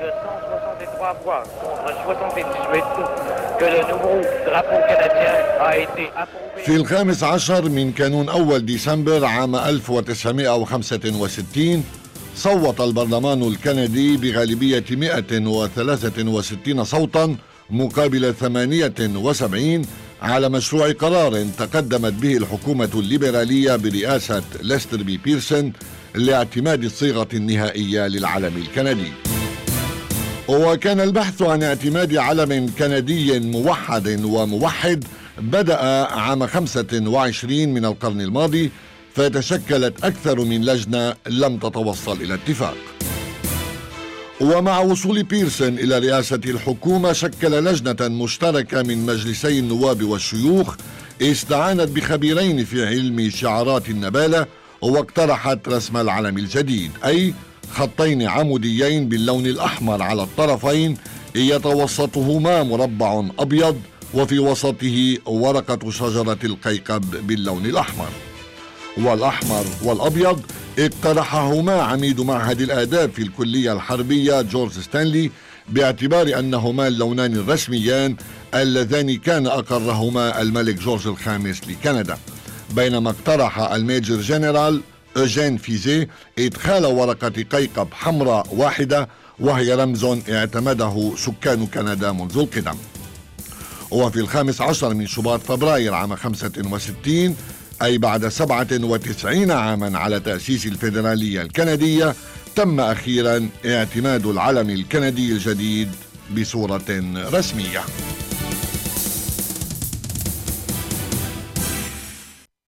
163 voix contre 78 que le nouveau drapeau canadien a été approuvé. في الخامس عشر من كانون أول ديسمبر عام 1965 صوت البرلمان الكندي بغالبية 163 صوتا مقابل 78 على مشروع قرار تقدمت به الحكومة الليبرالية برئاسة ليستر بي بيرسون لاعتماد الصيغة النهائية للعلم الكندي وكان البحث عن اعتماد علم كندي موحد وموحد بدأ عام 25 من القرن الماضي فتشكلت أكثر من لجنة لم تتوصل إلى اتفاق. ومع وصول بيرسون إلى رئاسة الحكومة شكل لجنة مشتركة من مجلسي النواب والشيوخ استعانت بخبيرين في علم شعارات النبالة واقترحت رسم العلم الجديد أي خطين عموديين باللون الأحمر على الطرفين يتوسطهما مربع أبيض وفي وسطه ورقة شجرة القيقب باللون الأحمر. والأحمر والأبيض اقترحهما عميد معهد الآداب في الكلية الحربية جورج ستانلي باعتبار أنهما اللونان الرسميان اللذان كان أقرهما الملك جورج الخامس لكندا. بينما اقترح الميجر جنرال أوجين فيزي إدخال ورقة قيقب حمراء واحدة وهي رمز اعتمده سكان كندا منذ القدم. وفي الخامس عشر من شباط فبراير عام 65 أي بعد 97 عاما على تأسيس الفيدرالية الكندية تم أخيرا اعتماد العلم الكندي الجديد بصورة رسمية.